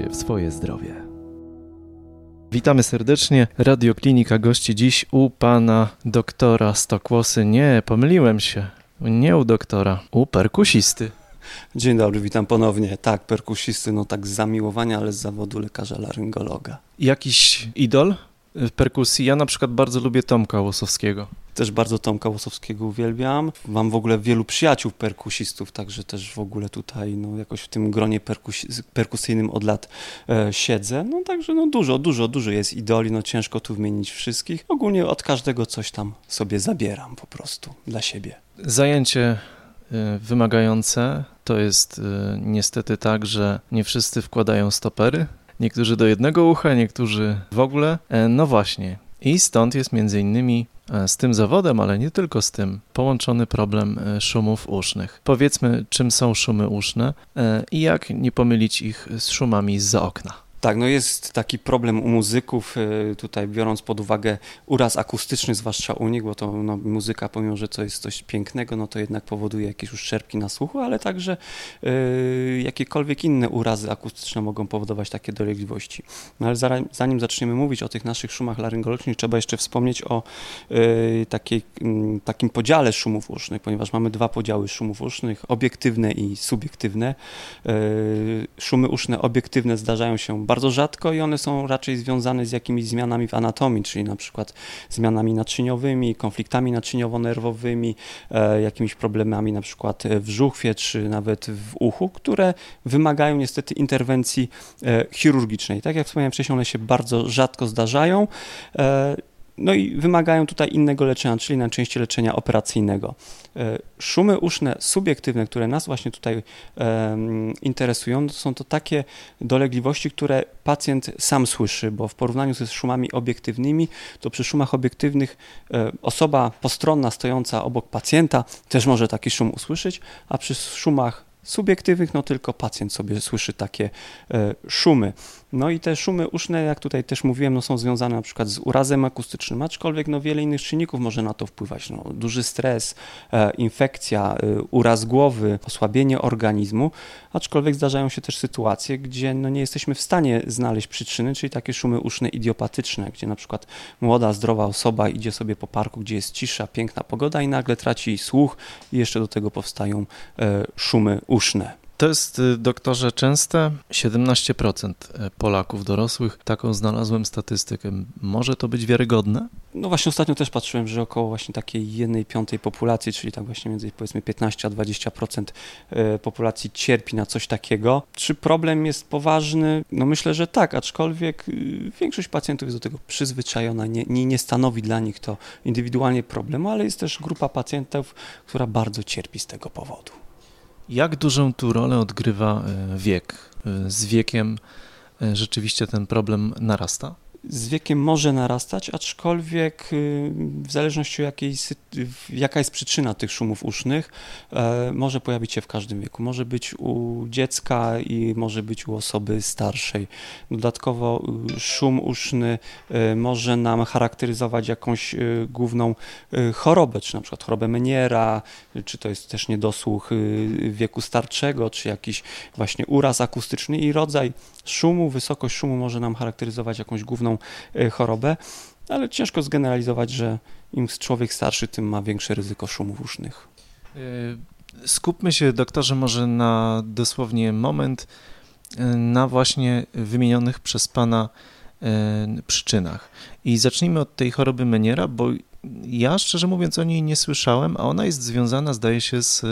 się w swoje zdrowie. Witamy serdecznie. Radioklinika gości dziś u pana doktora Stokłosy. Nie, pomyliłem się. Nie u doktora, u perkusisty. Dzień dobry, witam ponownie. Tak, perkusisty, no tak z zamiłowania, ale z zawodu lekarza laryngologa. Jakiś idol perkusji? Ja na przykład bardzo lubię Tomka Łosowskiego. Też bardzo Tomka Łosowskiego uwielbiam. Mam w ogóle wielu przyjaciół perkusistów, także też w ogóle tutaj no, jakoś w tym gronie perkus perkusyjnym od lat e, siedzę. No także no, dużo, dużo, dużo jest idoli, no ciężko tu wymienić wszystkich. Ogólnie od każdego coś tam sobie zabieram po prostu dla siebie. Zajęcie e, wymagające to jest e, niestety tak, że nie wszyscy wkładają stopery. Niektórzy do jednego ucha, niektórzy w ogóle. E, no właśnie. I stąd jest między innymi e, z tym zawodem, ale nie tylko z tym, połączony problem e, szumów usznych. Powiedzmy, czym są szumy uszne i jak nie pomylić ich z szumami z okna. Tak, no jest taki problem u muzyków, y, tutaj biorąc pod uwagę uraz akustyczny, zwłaszcza u nich, bo to no, muzyka, pomimo że to jest coś pięknego, no to jednak powoduje jakieś uszczerbki na słuchu, ale także y, jakiekolwiek inne urazy akustyczne mogą powodować takie dolegliwości. No ale zanim zaczniemy mówić o tych naszych szumach laryngologicznych, trzeba jeszcze wspomnieć o y, takiej, y, takim podziale szumów usznych, ponieważ mamy dwa podziały szumów usznych, obiektywne i subiektywne. Szumy uszne obiektywne zdarzają się bardzo rzadko i one są raczej związane z jakimiś zmianami w anatomii, czyli na przykład zmianami naczyniowymi, konfliktami naczyniowo-nerwowymi, e, jakimiś problemami na przykład w żuchwie czy nawet w uchu, które wymagają niestety interwencji e, chirurgicznej. Tak jak wspomniałem wcześniej, one się bardzo rzadko zdarzają. No i wymagają tutaj innego leczenia, czyli najczęściej leczenia operacyjnego. E, szumy uszne subiektywne, które nas właśnie tutaj interesują, to są to takie dolegliwości, które pacjent sam słyszy, bo w porównaniu ze szumami obiektywnymi, to przy szumach obiektywnych e, osoba postronna stojąca obok pacjenta też może taki szum usłyszeć, a przy szumach subiektywnych, no tylko pacjent sobie słyszy takie e, szumy. No i te szumy uszne, jak tutaj też mówiłem, no są związane na przykład z urazem akustycznym, aczkolwiek no wiele innych czynników może na to wpływać. No, duży stres, e, infekcja, e, uraz głowy, osłabienie organizmu, aczkolwiek zdarzają się też sytuacje, gdzie no nie jesteśmy w stanie znaleźć przyczyny, czyli takie szumy uszne idiopatyczne, gdzie na przykład młoda, zdrowa osoba idzie sobie po parku, gdzie jest cisza, piękna pogoda i nagle traci słuch i jeszcze do tego powstają e, szumy uszne. To jest, y, doktorze, częste. 17% e, Polaków dorosłych, taką znalazłem statystykę. Może to być wiarygodne? No właśnie ostatnio też patrzyłem, że około właśnie takiej jednej piątej populacji, czyli tak właśnie między powiedzmy 15 a 20% e, populacji cierpi na coś takiego. Czy problem jest poważny? No myślę, że tak, aczkolwiek y, większość pacjentów jest do tego przyzwyczajona, nie, nie, nie stanowi dla nich to indywidualnie problemu, ale jest też grupa pacjentów, która bardzo cierpi z tego powodu. Jak dużą tu rolę odgrywa e, wiek? E, z wiekiem e, rzeczywiście ten problem narasta? Z wiekiem może narastać, aczkolwiek y, w zależności od jakiej, jaka jest przyczyna tych szumów usznych, e, może pojawić się w każdym wieku. Może być u dziecka i może być u osoby starszej. Dodatkowo y, szum uszny y, może nam charakteryzować jakąś główną chorobę, czy na przykład chorobę Meniera, czy to jest też niedosłuch wieku starczego, czy jakiś właśnie uraz akustyczny i rodzaj szumu, wysokość szumu może nam charakteryzować jakąś główną e, chorobę, ale ciężko zgeneralizować, że im człowiek starszy, tym ma większe ryzyko szumów usznych. E, skupmy się, doktorze, może na dosłownie moment e, na właśnie wymienionych przez Pana przyczynach. I zacznijmy od tej choroby Meniera, bo ja szczerze mówiąc o niej nie słyszałem, a ona jest związana, zdaje się, z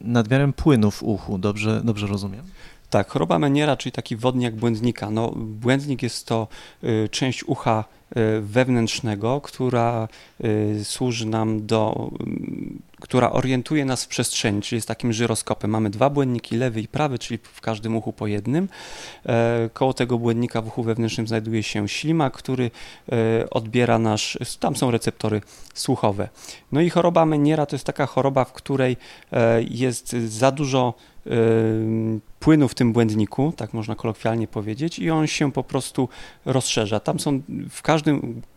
nadmiarem płynu w uchu. Dobrze, dobrze rozumiem? Tak, choroba Meniera, czyli taki wodniak błędnika. No, błędnik jest to y, część ucha wewnętrznego, która y, służy nam do, y, która orientuje nas w przestrzeni, czyli jest takim żyroskopem. Mamy dwa błędniki, lewy i prawy, czyli w każdym uchu po jednym. E, koło tego błędnika w uchu wewnętrznym znajduje się ślimak, który e, odbiera nasz, tam są receptory słuchowe. No i choroba Meniera to jest taka choroba, w której e, jest za dużo płynu w tym błędniku, tak można kolokwialnie powiedzieć, i on się po prostu rozszerza. Tam są w każdym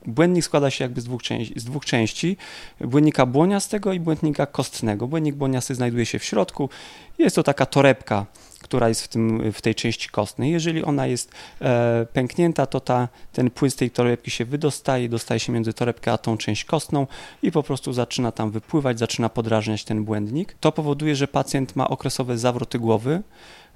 błędnik składa się jakby z dwóch, części, z dwóch części błędnika błoniastego i błędnika kostnego. Błędnik błoniasty znajduje się w środku. Jest to taka torebka która jest w, tym, w tej części kostnej. Jeżeli ona jest e, pęknięta, to ta, ten płyn z tej torebki się wydostaje, dostaje się między torebkę a tą część kostną i po prostu zaczyna tam wypływać, zaczyna podrażniać ten błędnik. To powoduje, że pacjent ma okresowe zawroty głowy,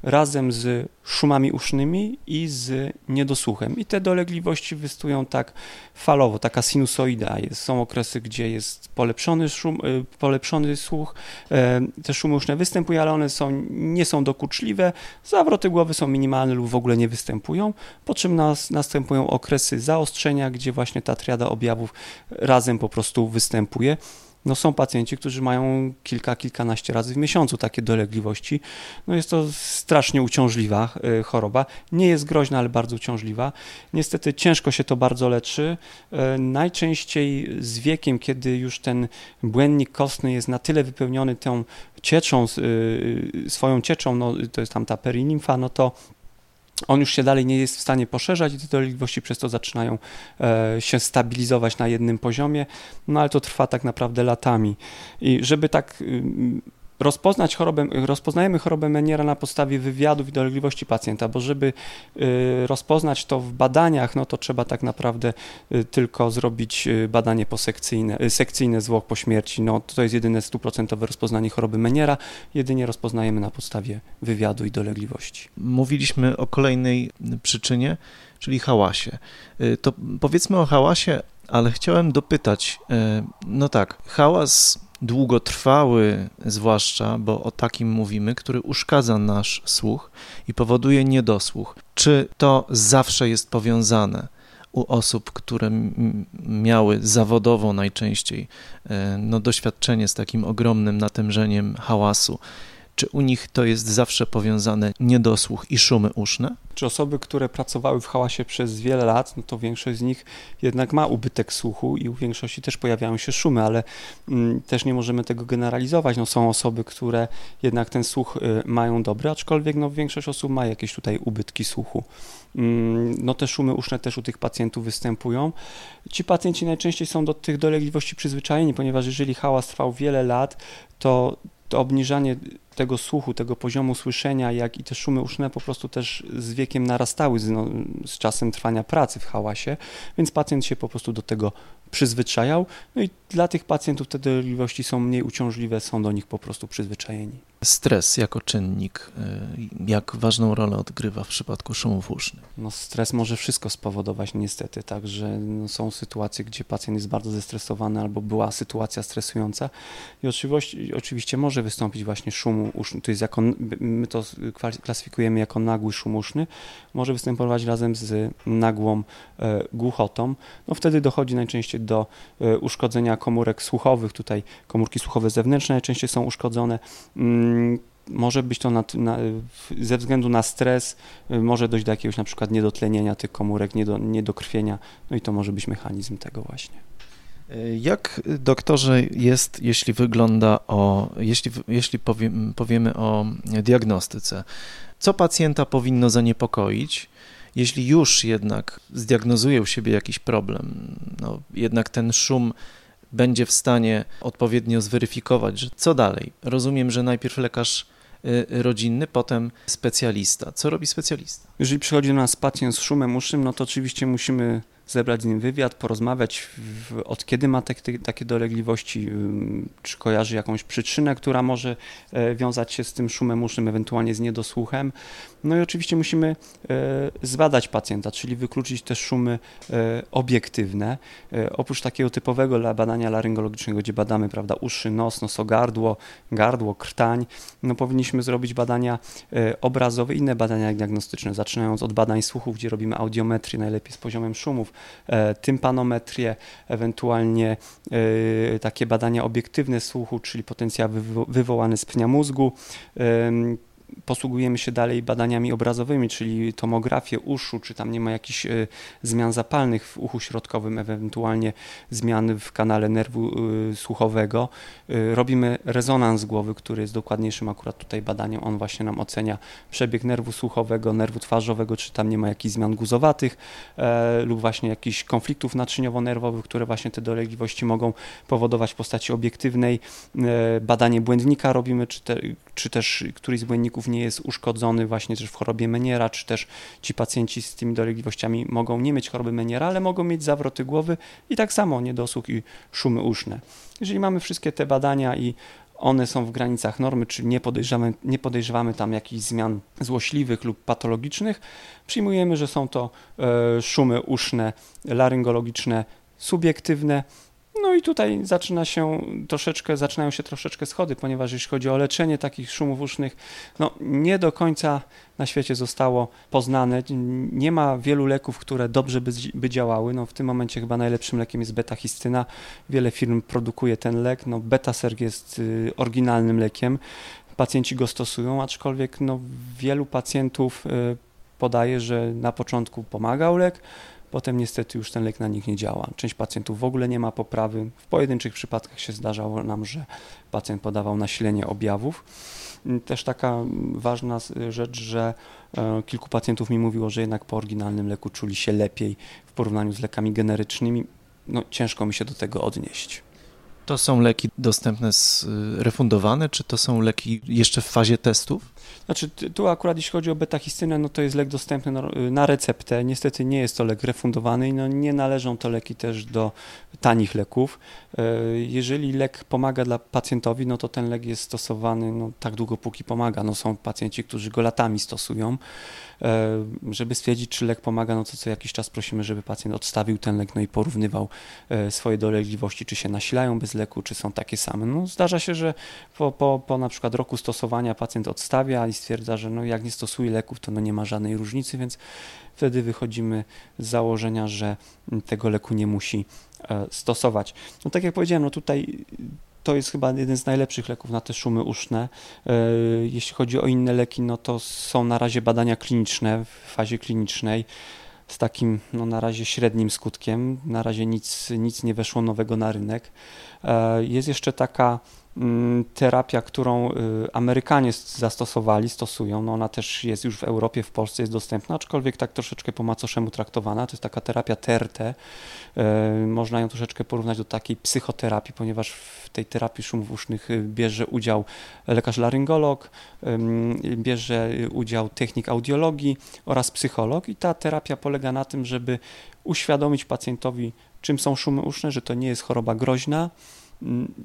razem z szumami usznymi i z niedosłuchem. I te dolegliwości występują tak falowo, taka sinusoida. Jest, są okresy, gdzie jest polepszony, szum, y, polepszony słuch, e, te szumy uszne występują, ale one są, nie są dokuczliwe, zawroty głowy są minimalne lub w ogóle nie występują, po czym nas, następują okresy zaostrzenia, gdzie właśnie ta triada objawów razem po prostu występuje no są pacjenci, którzy mają kilka, kilkanaście razy w miesiącu takie dolegliwości. No jest to strasznie uciążliwa y, choroba. Nie jest groźna, ale bardzo uciążliwa. Niestety ciężko się to bardzo leczy. Y, najczęściej z wiekiem, kiedy już ten błędnik kostny jest na tyle wypełniony tą cieczą, y, swoją cieczą, no, to jest tam ta perinimfa, no to on już się dalej nie jest w stanie poszerzać i te dolegliwości przez to zaczynają e, się stabilizować na jednym poziomie, no ale to trwa tak naprawdę latami. I żeby tak rozpoznać chorobę, rozpoznajemy chorobę Meniera na podstawie wywiadów i dolegliwości pacjenta, bo żeby y, rozpoznać to w badaniach, no to trzeba tak naprawdę y, tylko zrobić y, badanie posekcyjne, sekcyjne zwłok po śmierci. No to jest jedyne stuprocentowe rozpoznanie choroby Meniera, jedynie rozpoznajemy na podstawie wywiadu i dolegliwości. Mówiliśmy o kolejnej przyczynie, czyli hałasie. To powiedzmy o hałasie, ale chciałem dopytać, no tak, hałas długotrwały, zwłaszcza, bo o takim mówimy, który uszkadza nasz słuch i powoduje niedosłuch. Czy to zawsze jest powiązane u osób, które miały zawodowo najczęściej e, no, doświadczenie z takim ogromnym natężeniem hałasu? Czy u nich to jest zawsze powiązane niedosłuch i szumy uszne? Czy osoby, które pracowały w hałasie przez wiele lat, no to większość z nich jednak ma ubytek słuchu i u większości też pojawiają się szumy, ale mm, też nie możemy tego generalizować. No, są osoby, które jednak ten słuch y, mają dobry, aczkolwiek no, większość osób ma jakieś tutaj ubytki słuchu. Mm, no te szumy uszne też u tych pacjentów występują. Ci pacjenci najczęściej są do tych dolegliwości przyzwyczajeni, ponieważ jeżeli hałas trwał wiele lat, to to obniżanie tego słuchu, tego poziomu słyszenia, jak i te szumy uszne po prostu też z wiekiem narastały z, no, z czasem trwania pracy w hałasie, więc pacjent się po prostu do tego przyzwyczajał. No i dla tych pacjentów te dolegliwości są mniej uciążliwe, są do nich po prostu przyzwyczajeni. Stres jako czynnik, y, jak ważną rolę odgrywa w przypadku szumów usznych? No, stres może wszystko spowodować niestety, także no, są sytuacje, gdzie pacjent jest bardzo zestresowany albo była sytuacja stresująca i oczywiście, oczywiście może wystąpić właśnie szum uszny, to jest jako, my to klasyfikujemy jako nagły szum uszny, może występować razem z nagłą e, głuchotą, no wtedy dochodzi najczęściej do e, uszkodzenia komórek słuchowych, tutaj komórki słuchowe zewnętrzne najczęściej są uszkodzone, mm, może być to na, na, ze względu na stres, e, może dojść do jakiegoś na przykład niedotlenienia tych komórek, niedo, niedokrwienia, no i to może być mechanizm tego właśnie. Jak doktorze jest, jeśli wygląda o, jeśli, jeśli powie, powiemy o diagnostyce? Co pacjenta powinno zaniepokoić, jeśli już jednak zdiagnozuje u siebie jakiś problem? No, jednak ten szum będzie w stanie odpowiednio zweryfikować, że co dalej? Rozumiem, że najpierw lekarz y, rodzinny, potem specjalista. Co robi specjalista? Jeżeli przychodzi do nas pacjent z szumem usznym, no to oczywiście musimy zebrać z nim wywiad, porozmawiać, w, od kiedy ma te, te, takie dolegliwości, czy kojarzy jakąś przyczynę, która może e, wiązać się z tym szumem usznym, ewentualnie z niedosłuchem. No i oczywiście musimy e, zbadać pacjenta, czyli wykluczyć te szumy e, obiektywne. Oprócz takiego typowego badania laryngologicznego, gdzie badamy prawda, uszy, nos, nosogardło, gardło, krtań, no powinniśmy zrobić badania obrazowe, inne badania diagnostyczne, zaczynając od badań słuchu, gdzie robimy audiometrię, najlepiej z poziomem szumów, tympanometrię, ewentualnie e, takie badania obiektywne słuchu, czyli potencjał wywołany z pnia mózgu posługujemy się dalej badaniami obrazowymi, czyli tomografię uszu, czy tam nie ma jakichś y, zmian zapalnych w uchu środkowym, ewentualnie zmian w kanale nerwu y, słuchowego. Y, robimy rezonans głowy, który jest dokładniejszym akurat tutaj badaniem. On właśnie nam ocenia przebieg nerwu słuchowego, nerwu twarzowego, czy tam nie ma jakichś zmian guzowatych e, lub właśnie jakichś konfliktów naczyniowo-nerwowych, które właśnie te dolegliwości mogą powodować w postaci obiektywnej. E, badanie błędnika robimy, czy te, czy też któryś z błędników nie jest uszkodzony właśnie też w chorobie Meniera, czy też ci pacjenci z tymi dolegliwościami mogą nie mieć choroby Meniera, ale mogą mieć zawroty głowy i tak samo niedosłuch i szumy uszne. Jeżeli mamy wszystkie te badania i one są w granicach normy, czyli nie podejrzewamy, nie podejrzewamy tam jakichś zmian złośliwych lub patologicznych, przyjmujemy, że są to e, szumy uszne, laryngologiczne, subiektywne, no i tutaj zaczyna się troszeczkę, zaczynają się troszeczkę schody, ponieważ jeśli chodzi o leczenie takich szumów usznych, no nie do końca na świecie zostało poznane. Nie ma wielu leków, które dobrze by, by działały. No w tym momencie chyba najlepszym lekiem jest betahistyna. Wiele firm produkuje ten lek. No betaserg jest y, oryginalnym lekiem. Pacjenci go stosują, aczkolwiek no wielu pacjentów y, podaje, że na początku pomagał lek, Potem niestety już ten lek na nich nie działa. Część pacjentów w ogóle nie ma poprawy. W pojedynczych przypadkach się zdarzało nam, że pacjent podawał nasilenie objawów. Też taka ważna rzecz, że e, kilku pacjentów mi mówiło, że jednak po oryginalnym leku czuli się lepiej w porównaniu z lekami generycznymi. No, ciężko mi się do tego odnieść. To są leki dostępne, z, refundowane, czy to są leki jeszcze w fazie testów? Znaczy, tu akurat jeśli chodzi o betahistynę, no to jest lek dostępny na receptę. Niestety nie jest to lek refundowany i no nie należą to leki też do tanich leków. E, jeżeli lek pomaga dla pacjentowi, no to ten lek jest stosowany no, tak długo, póki pomaga. No, są pacjenci, którzy go latami stosują. E, żeby stwierdzić, czy lek pomaga, no to co jakiś czas prosimy, żeby pacjent odstawił ten lek no i porównywał e, swoje dolegliwości, czy się nasilają bez leku, czy są takie same. No, zdarza się, że po, po, po na przykład roku stosowania pacjent odstawia i stwierdza, że no, jak nie stosuje leków, to no, nie ma żadnej różnicy, więc wtedy wychodzimy z założenia, że tego leku nie musi e, stosować. No tak jak powiedziałem, no tutaj to jest chyba jeden z najlepszych leków na te szumy uszne. E, jeśli chodzi o inne leki, no to są na razie badania kliniczne w fazie klinicznej z takim no, na razie średnim skutkiem. Na razie nic, nic nie weszło nowego na rynek. E, jest jeszcze taka terapia, którą y, Amerykanie zastosowali, stosują, no ona też jest już w Europie, w Polsce jest dostępna, aczkolwiek tak troszeczkę po macoszemu traktowana. To jest taka terapia TRT. Y, można ją troszeczkę porównać do takiej psychoterapii, ponieważ w tej terapii szumów usznych y, bierze udział lekarz laryngolog, bierze udział technik audiologii oraz psycholog i ta terapia polega na tym, żeby uświadomić pacjentowi, czym są szumy uszne, że to nie jest choroba groźna, Mm,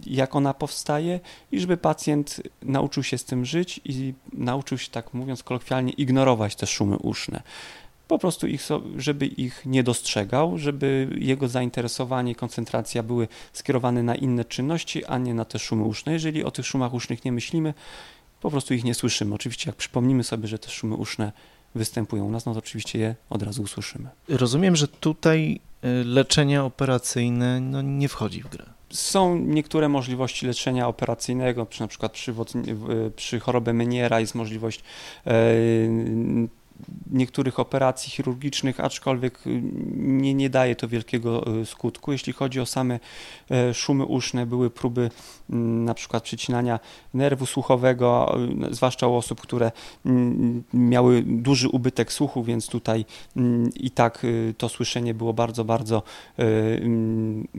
jak ona powstaje i żeby pacjent nauczył się z tym żyć i nauczył się, tak mówiąc kolokwialnie, ignorować te szumy uszne. Po prostu ich, żeby ich nie dostrzegał, żeby jego zainteresowanie i koncentracja były skierowane na inne czynności, a nie na te szumy uszne. Jeżeli o tych szumach usznych nie myślimy, po prostu ich nie słyszymy. Oczywiście jak przypomnimy sobie, że te szumy uszne występują u nas, no to oczywiście je od razu usłyszymy. Rozumiem, że tutaj leczenie operacyjne no, nie wchodzi w grę. Są niektóre możliwości leczenia operacyjnego, na przykład przy, przy chorobie Meniera jest możliwość e, niektórych operacji chirurgicznych, aczkolwiek y, nie, nie daje to wielkiego y, skutku. Jeśli chodzi o same e, szumy uszne, były próby mm, na przykład przycinania nerwu słuchowego, y, zwłaszcza u osób, które mm, miały duży ubytek słuchu, więc tutaj mm, i tak to słyszenie było bardzo, bardzo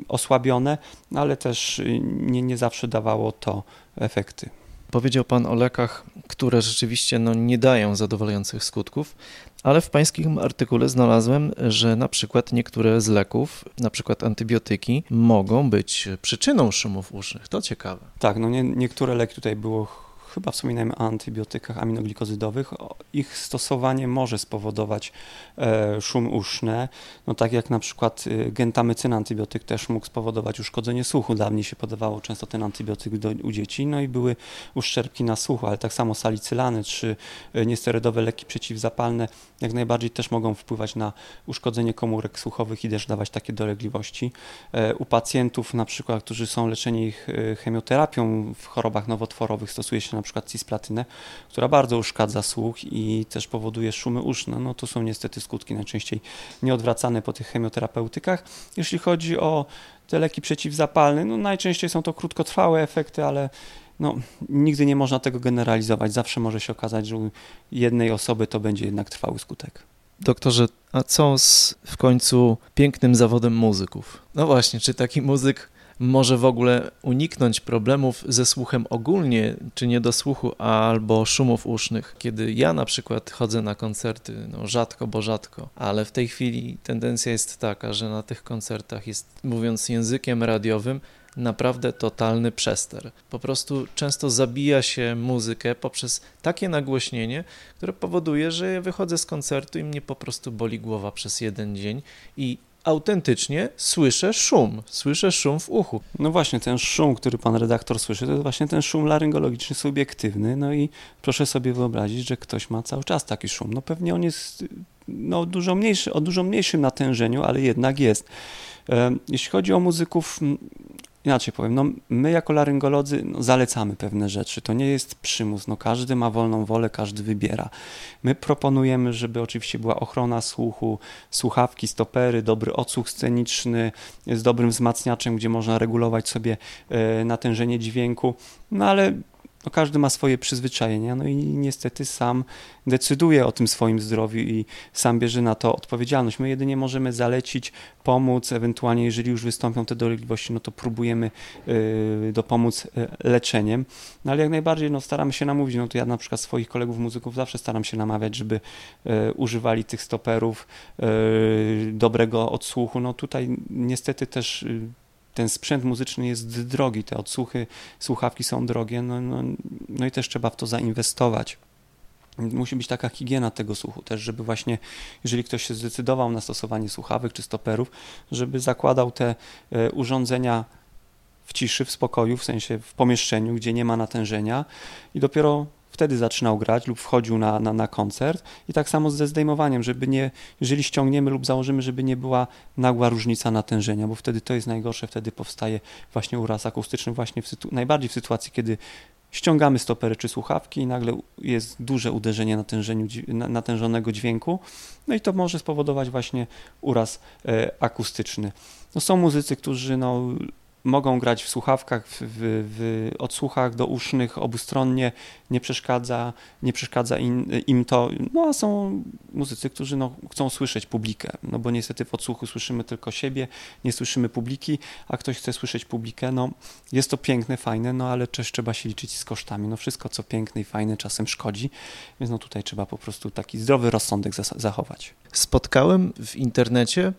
osłabione, ale też nie, nie zawsze dawało to efekty. Powiedział Pan o lekach, które rzeczywiście no, nie dają zadowalających skutków, ale w Pańskim artykule znalazłem, że na przykład niektóre z leków, na przykład antybiotyki, mogą być przyczyną szumów usznych. To ciekawe. Tak, no nie, niektóre leki tutaj było chyba wspominałem o antybiotykach aminoglikozydowych, ich stosowanie może spowodować e, szum uszny, no tak jak na przykład e, gentamycyna antybiotyk też mógł spowodować uszkodzenie słuchu. Dawniej się podawało często ten antybiotyk do, u dzieci, no i były uszczerbki na słuchu, ale tak samo salicylany czy e, niesterydowe leki przeciwzapalne jak najbardziej też mogą wpływać na uszkodzenie komórek słuchowych i też dawać takie dolegliwości. U pacjentów na przykład, którzy są leczeni ich chemioterapią w chorobach nowotworowych stosuje się na przykład cisplatynę, która bardzo uszkadza słuch i też powoduje szumy uszne. No to są niestety skutki najczęściej nieodwracane po tych chemioterapeutykach. Jeśli chodzi o te leki przeciwzapalne, no najczęściej są to krótkotrwałe efekty, ale no, nigdy nie można tego generalizować. Zawsze może się okazać, że u jednej osoby to będzie jednak trwały skutek. Doktorze, a co z w końcu pięknym zawodem muzyków? No właśnie, czy taki muzyk może w ogóle uniknąć problemów ze słuchem ogólnie, czy niedosłuchu, albo szumów usznych. Kiedy ja na przykład chodzę na koncerty, no rzadko, bo rzadko, ale w tej chwili tendencja jest taka, że na tych koncertach jest, mówiąc językiem radiowym, naprawdę totalny przester. Po prostu często zabija się muzykę poprzez takie nagłośnienie, które powoduje, że ja wychodzę z koncertu i mnie po prostu boli głowa przez jeden dzień i autentycznie słyszę szum, słyszę szum w uchu. No właśnie, ten szum, który pan redaktor słyszy, to jest właśnie ten szum laryngologiczny, subiektywny, no i proszę sobie wyobrazić, że ktoś ma cały czas taki szum. No pewnie on jest no, dużo mniejszy, o dużo mniejszym natężeniu, ale jednak jest. Jeśli chodzi o muzyków, inaczej powiem, no, my jako laryngolodzy no, zalecamy pewne rzeczy. To nie jest przymus. No, każdy ma wolną wolę, każdy wybiera. My proponujemy, żeby oczywiście była ochrona słuchu, słuchawki, stopery, dobry odsłuch sceniczny z dobrym wzmacniaczem, gdzie można regulować sobie e, natężenie dźwięku. No ale no każdy ma swoje przyzwyczajenia, no i niestety sam decyduje o tym swoim zdrowiu i sam bierze na to odpowiedzialność. My jedynie możemy zalecić, pomóc, ewentualnie jeżeli już wystąpią te dolegliwości, no to próbujemy y, dopomóc y, leczeniem, no ale jak najbardziej no, staramy się namówić, no to ja na przykład swoich kolegów muzyków zawsze staram się namawiać, żeby y, używali tych stoperów, dobrego odsłuchu, no tutaj niestety też ten sprzęt muzyczny jest drogi, te odsłuchy, słuchawki są drogie, no, no, no i też trzeba w to zainwestować. Musi być taka higiena tego słuchu też, żeby właśnie, jeżeli ktoś się zdecydował na stosowanie słuchawek czy stoperów, żeby zakładał te e, urządzenia w ciszy, w spokoju, w sensie w pomieszczeniu, gdzie nie ma natężenia i dopiero wtedy zaczynał grać lub wchodził na, na, na koncert i tak samo ze zdejmowaniem, żeby nie, jeżeli ściągniemy lub założymy, żeby nie była nagła różnica natężenia, bo wtedy to jest najgorsze, wtedy powstaje właśnie uraz akustyczny właśnie w najbardziej w sytuacji, kiedy ściągamy stopery czy słuchawki i nagle jest duże uderzenie natężeniu, natężonego dźwięku, no i to może spowodować właśnie uraz e, akustyczny. No są muzycy, którzy no, mogą grać w słuchawkach, w, w, odsłuchach dousznych obustronnie, nie przeszkadza, nie przeszkadza im, im, to, no a są muzycy, którzy no, chcą słyszeć publikę, no bo niestety w odsłuchu słyszymy tylko siebie, nie słyszymy publiki, a ktoś chce słyszeć publikę, no jest to piękne, fajne, no ale też trzeba się liczyć z kosztami, no wszystko co piękne i fajne czasem szkodzi, więc no tutaj trzeba po prostu taki zdrowy rozsądek zachować. Spotkałem w internecie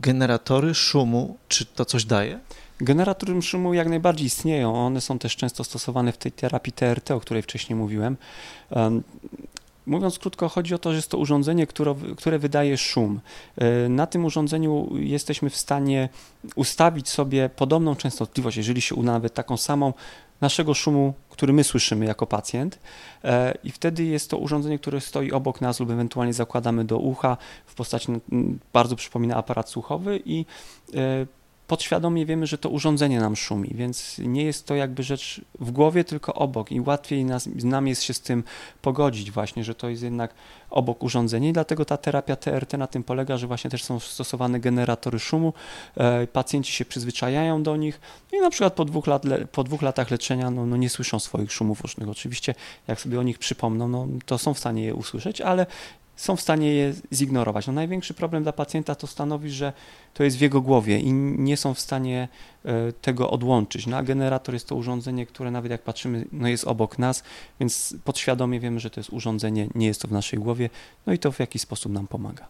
generatory szumu, czy to coś daje? Generatory szumu jak najbardziej istnieją. One są też często stosowane w tej terapii TRT, o której wcześniej mówiłem. Mówiąc krótko, chodzi o to, że jest to urządzenie, które, które wydaje szum. E, na tym urządzeniu jesteśmy w stanie ustawić sobie podobną częstotliwość, jeżeli się uda nawet taką samą naszego szumu, który my słyszymy jako pacjent. E, I wtedy jest to urządzenie, które stoi obok nas lub ewentualnie zakładamy do ucha w postaci, bardzo przypomina aparat słuchowy i e, podświadomie wiemy, że to urządzenie nam szumi, więc nie jest to jakby rzecz w głowie, tylko obok. I łatwiej nas, nam jest się z tym pogodzić właśnie, że to jest jednak obok urządzenie. I dlatego ta terapia TRT na tym polega, że właśnie też są stosowane generatory szumu, e, pacjenci się przyzwyczajają do nich. I na przykład po dwóch, lat, po dwóch latach leczenia no, no nie słyszą swoich szumów usznych. Oczywiście jak sobie o nich przypomną, no, to są w stanie je usłyszeć, ale są w stanie je zignorować. No największy problem dla pacjenta to stanowi, że to jest w jego głowie i nie są w stanie e, tego odłączyć. No a generator jest to urządzenie, które nawet jak patrzymy, no jest obok nas, więc podświadomie wiemy, że to jest urządzenie, nie jest to w naszej głowie, no i to w jakiś sposób nam pomaga.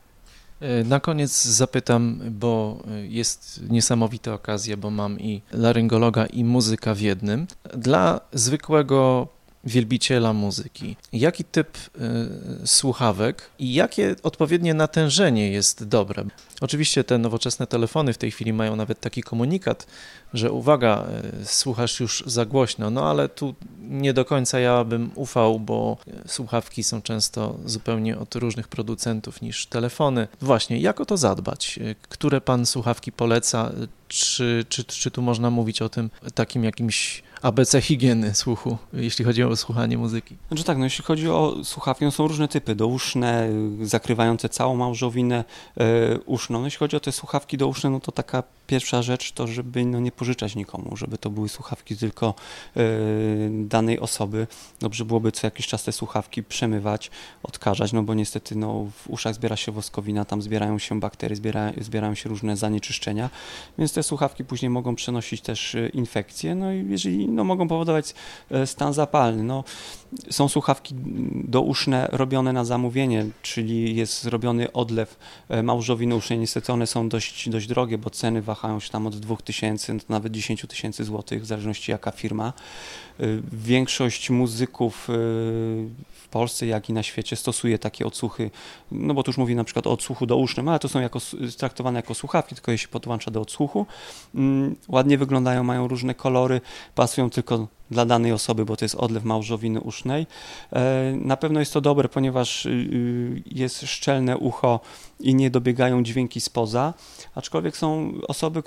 E, na koniec zapytam, bo e, jest niesamowita okazja, bo mam i laryngologa, i muzyka w jednym. Dla zwykłego wielbiciela muzyki. Jaki typ y, słuchawek i jakie odpowiednie natężenie jest dobre? Oczywiście te nowoczesne telefony w tej chwili mają nawet taki komunikat, że uwaga, y, słuchasz już za głośno, no ale tu nie do końca ja bym ufał, bo słuchawki są często zupełnie od różnych producentów niż telefony. Właśnie, jak o to zadbać? Które pan słuchawki poleca? Czy, czy, czy tu można mówić o tym takim jakimś ABC higieny słuchu, jeśli chodzi o słuchanie muzyki? Znaczy tak, no jeśli chodzi o słuchawki, no są różne typy, douszne, zakrywające całą małżowinę e, uszną. No jeśli chodzi o te słuchawki douszne, no to taka pierwsza rzecz to, żeby no, nie pożyczać nikomu, żeby to były słuchawki tylko y, danej osoby. Dobrze byłoby co jakiś czas te słuchawki przemywać, odkażać, no bo niestety no, w uszach zbiera się woskowina, tam zbierają się bakterie, zbiera, zbierają się różne zanieczyszczenia, więc te słuchawki później mogą przenosić też y, infekcje, no i jeżeli no, mogą powodować y, stan zapalny. No, są słuchawki douszne robione na zamówienie, czyli jest zrobiony odlew małżowiny usznej. Niestety one są dość, dość drogie, bo ceny wahają się tam od 2000 do nawet 10 tysięcy złotych, w zależności jaka firma. Y, większość muzyków y, w Polsce, jak i na świecie stosuje takie odsłuchy, no bo tu już mówi na przykład o odsłuchu dousznym, ale to są jako, traktowane jako słuchawki, tylko je się podłącza do odsłuchu. Mm, ładnie wyglądają, mają różne kolory, pasują tylko dla danej osoby, bo to jest odlew małżowiny usznej. E, na pewno jest to dobre, ponieważ y, jest szczelne ucho i nie dobiegają dźwięki spoza, aczkolwiek są osoby,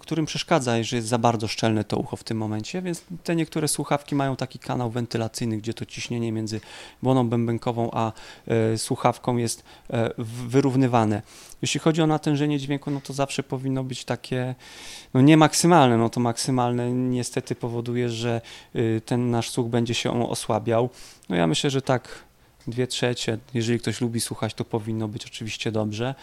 którym przeszkadza, że jest za bardzo szczelne to ucho w tym momencie, więc te niektóre słuchawki mają taki kanał wentylacyjny, gdzie to ciśnienie między błoną bębenkową a e, słuchawką jest e, wyrównywane. Jeśli chodzi o natężenie dźwięku, no to zawsze powinno być takie, no nie maksymalne, no to maksymalne niestety powoduje, że y, ten nasz słuch będzie się osłabiał. No ja myślę, że tak dwie trzecie, jeżeli ktoś lubi słuchać, to powinno być oczywiście dobrze.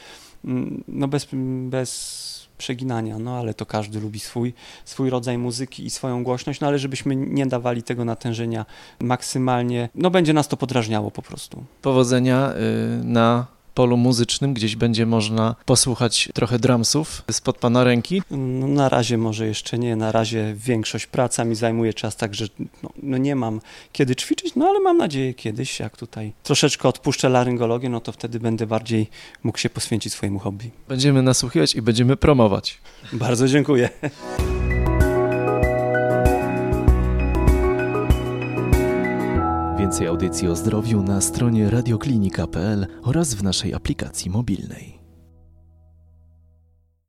Mm, no bez, bez przeginania, no ale to każdy lubi swój, swój rodzaj muzyki i swoją głośność, no ale żebyśmy nie dawali tego natężenia maksymalnie, no będzie nas to podrażniało po prostu. Powodzenia y, na polu muzycznym, gdzieś będzie można posłuchać trochę dramsów spod pana ręki? No, na razie może jeszcze nie, na razie większość praca mi zajmuje czas, także no, no, nie mam kiedy ćwiczyć, no ale mam nadzieję kiedyś, jak tutaj troszeczkę odpuszczę laryngologię, no to wtedy będę bardziej mógł się poświęcić swojemu hobby. Będziemy nasłuchiwać i będziemy promować. Bardzo dziękuję. Więcej audycji o zdrowiu na stronie radioklinika.pl oraz w naszej aplikacji mobilnej.